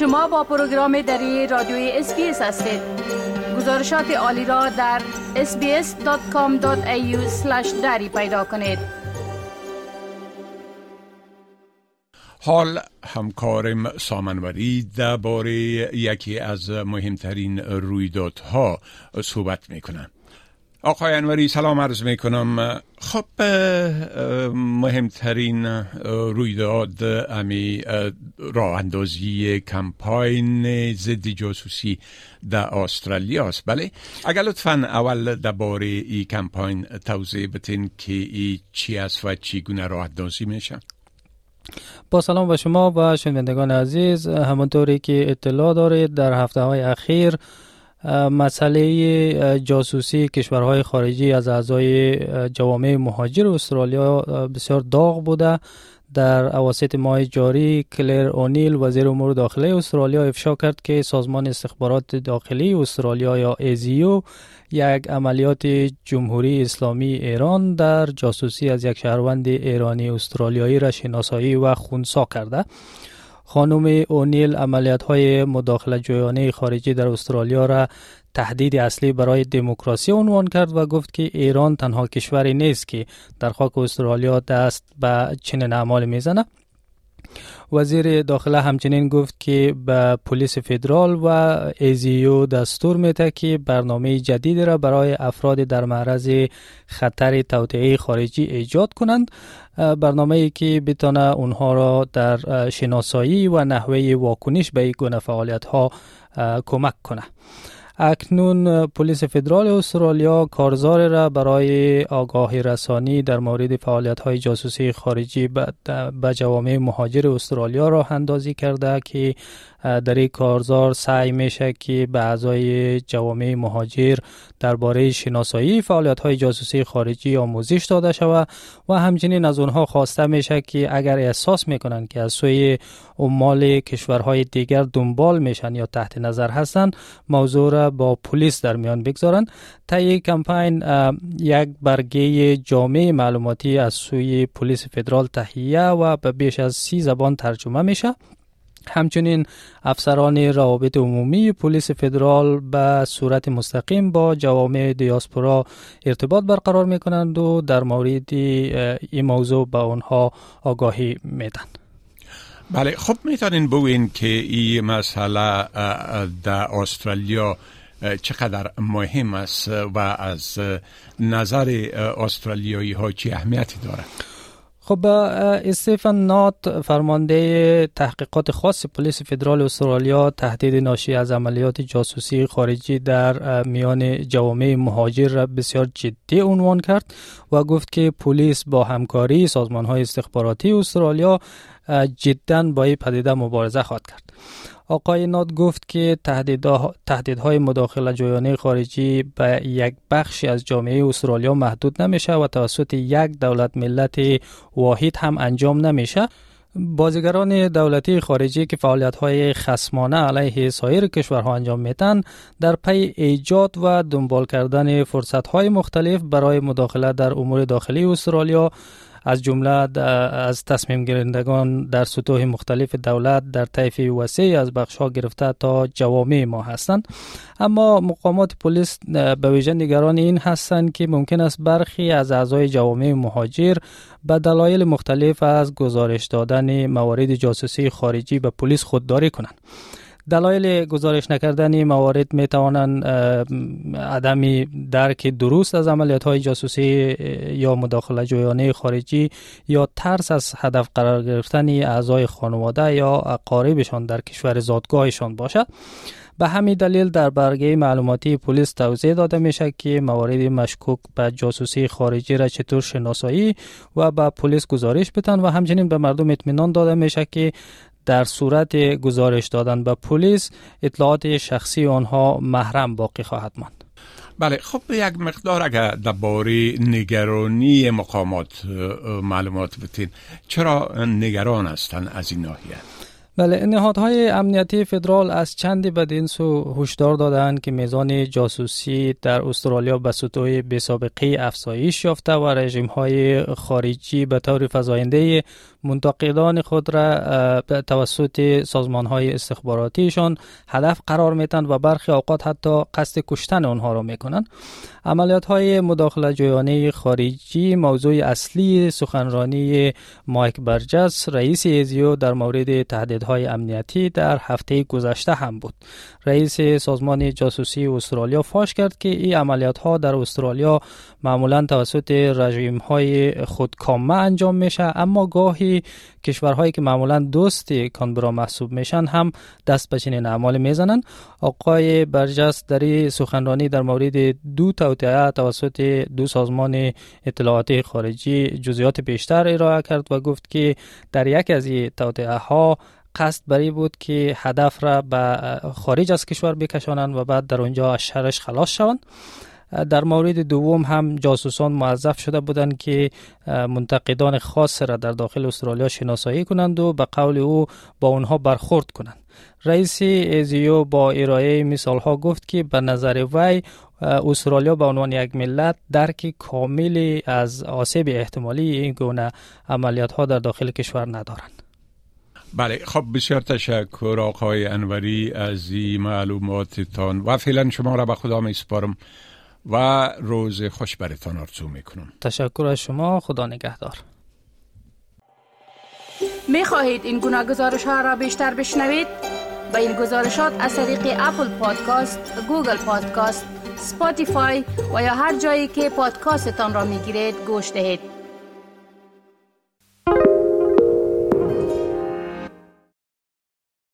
شما با پروگرام دری رادیوی SBS هستید. گزارشات عالی را در sbs.com.au دری پیدا کنید. حال همکارم سامنوری درباره یکی از مهمترین رویدادها صحبت می‌کنند آقای انوری سلام عرض می کنم خب مهمترین رویداد امی راه اندازی کمپاین ضد جاسوسی در استرالیا است. بله اگر لطفا اول درباره این کمپاین توضیح بتین که ای چی است و چگونه راه اندازی میشه. با سلام به شما و شنوندگان عزیز همانطوری که اطلاع دارید در هفته های اخیر مسئله جاسوسی کشورهای خارجی از اعضای جوامع مهاجر استرالیا بسیار داغ بوده. در اواسط ماه جاری کلر اونیل وزیر امور داخلی استرالیا افشا کرد که سازمان استخبارات داخلی استرالیا یا ایزیو یک عملیات جمهوری اسلامی ایران در جاسوسی از یک شهروند ایرانی استرالیایی را شناسایی و خونسا کرده. خانم اونیل عملیات های مداخله جویانه خارجی در استرالیا را تهدید اصلی برای دموکراسی عنوان کرد و گفت که ایران تنها کشوری نیست که در خاک استرالیا دست به چنین اعمال می‌زنه وزیر داخله همچنین گفت که به پلیس فدرال و ایزیو دستور میده که برنامه جدید را برای افراد در معرض خطر توطئه خارجی ایجاد کنند. برنامه ای که بتانه اونها را در شناسایی و نحوه واکنش به این گونه فعالیت ها کمک کنه. اکنون پلیس فدرال استرالیا کارزار را برای آگاهی رسانی در مورد فعالیت های جاسوسی خارجی به جوامع مهاجر استرالیا را اندازی کرده که در این کارزار سعی میشه که به اعضای جوامع مهاجر درباره شناسایی فعالیت های جاسوسی خارجی آموزش داده شود و همچنین از اونها خواسته میشه که اگر احساس می‌کنند که از سوی عمال کشورهای دیگر دنبال میشن یا تحت نظر هستند موضوع را با پلیس در میان بگذارند طی کمپین یک برگه جامعه معلوماتی از سوی پلیس فدرال تهیه و به بیش از سی زبان ترجمه میشه. همچنین افسران روابط عمومی پلیس فدرال به صورت مستقیم با جوامع دیاسپورا ارتباط برقرار می کنند و در مورد این موضوع به آنها آگاهی میدن. بله خب می‌تونین بوین که این مسئله در استرالیا چقدر مهم است و از نظر استرالیایی ها چی اهمیتی دارد؟ خب استیفن نات فرمانده تحقیقات خاص پلیس فدرال استرالیا تهدید ناشی از عملیات جاسوسی خارجی در میان جوامع مهاجر را بسیار جدی عنوان کرد و گفت که پلیس با همکاری سازمان های استخباراتی استرالیا جدا با این پدیده مبارزه خواهد کرد. آقای ناد گفت که تهدیدهای مداخله جویانه خارجی به یک بخشی از جامعه استرالیا محدود نمیشه و توسط یک دولت ملت واحد هم انجام نمیشه. بازیگران دولتی خارجی که فعالیت های خسمانه علیه سایر کشورها انجام میتن در پی ایجاد و دنبال کردن فرصت های مختلف برای مداخله در امور داخلی استرالیا از جمله از تصمیم گیرندگان در سطوح مختلف دولت در طیف وسیع از بخش گرفته تا جوامع ما هستند. اما مقامات پلیس به ویژه نگران این هستند که ممکن است برخی از اعضای جوامع مهاجر به دلایل مختلف از گزارش دادن موارد جاسوسی خارجی به پلیس خودداری کنند. دلایل گزارش نکردن موارد می توانند عدم درک درست از عملیات های جاسوسی یا مداخله جویانه خارجی یا ترس از هدف قرار گرفتن اعضای خانواده یا اقاربشان در کشور زادگاهشان باشد. به همین دلیل در برگه معلوماتی پلیس توضیح داده میشه که موارد مشکوک به جاسوسی خارجی را چطور شناسایی و به پلیس گزارش بتن و همچنین به مردم اطمینان داده میشه که در صورت گزارش دادن به پلیس اطلاعات شخصی آنها محرم باقی خواهد ماند. بله خب یک مقدار اگر درباره نگرانی مقامات معلومات بتین چرا نگران هستند از این ناحیه؟ بله نهادهای امنیتی فدرال از چندی بدین سو هشدار دادند که میزان جاسوسی در استرالیا به سطوح بسابقه افزایش یافته و رژیم های خارجی به طور فزاینده منتقدان خود را توسط سازمان های استخباراتیشان هدف قرار میتن و برخی اوقات حتی قصد کشتن آنها را می‌کنند. عملیات های مداخله جویانه خارجی موضوع اصلی سخنرانی مایک برجس رئیس ایزیو در مورد تهدیدهای امنیتی در هفته گذشته هم بود. رئیس سازمان جاسوسی استرالیا فاش کرد که این عملیات ها در استرالیا معمولا توسط رژیم های خودکامه انجام میشه اما گاهی کشورهایی که معمولا دوست کانبرا محسوب میشن هم دست به چنین اعمال می‌زنن. آقای برجس در سخنرانی در مورد دو توطئه توسط دو سازمان اطلاعاتی خارجی جزئیات بیشتر ارائه کرد و گفت که در یک از این توطئه ها قصد بری بود که هدف را به خارج از کشور بکشانند و بعد در اونجا از شرش خلاص شوند. در مورد دوم هم جاسوسان موظف شده بودند که منتقدان خاص را در داخل استرالیا شناسایی کنند و به قول او با اونها برخورد کنند. رئیس ایزیو با ارائه مثال ها گفت که به نظر وی استرالیا به عنوان یک ملت درک کاملی از آسیب احتمالی این گونه عملیات ها در داخل کشور ندارند. بله خب بسیار تشکر آقای انوری از این معلوماتتان و فعلا شما را به خدا می سپارم و روز خوش برتان آرزو می‌کنم تشکر از شما خدا نگهدار می خواهید این گونه گزارش ها را بیشتر بشنوید؟ با این گزارشات از طریق Apple Podcast، Google Podcast، Spotify و یا هر جایی که پادکاستتان را می گیرید گوش دهید.